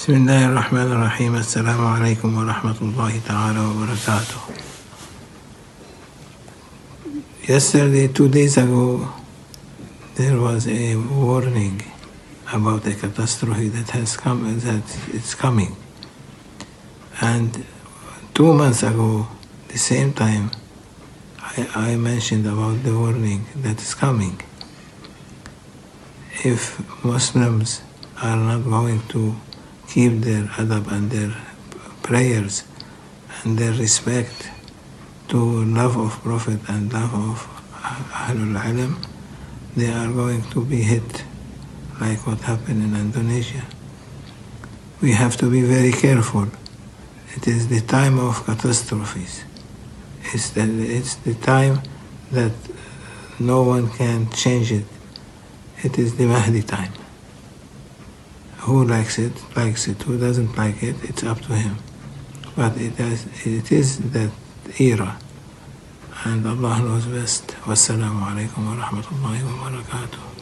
بسم الله الرحمن الرحيم السلام عليكم ورحمة الله تعالى وبركاته Yesterday, two days ago, there was a warning about a catastrophe that has come, that it's coming. And two months ago, the same time, I, I mentioned about the warning that is coming. If Muslims are not going to keep their adab and their prayers and their respect to love of Prophet and love of Ahlul Alam, they are going to be hit like what happened in Indonesia. We have to be very careful. It is the time of catastrophes. It's the, it's the time that no one can change it. It is the Mahdi time. Who likes it, likes it. Who doesn't like it, it's up to him. But it, has, it is that era. And Allah knows best. Wassalamu alaikum wa rahmatullahi wa barakatuh.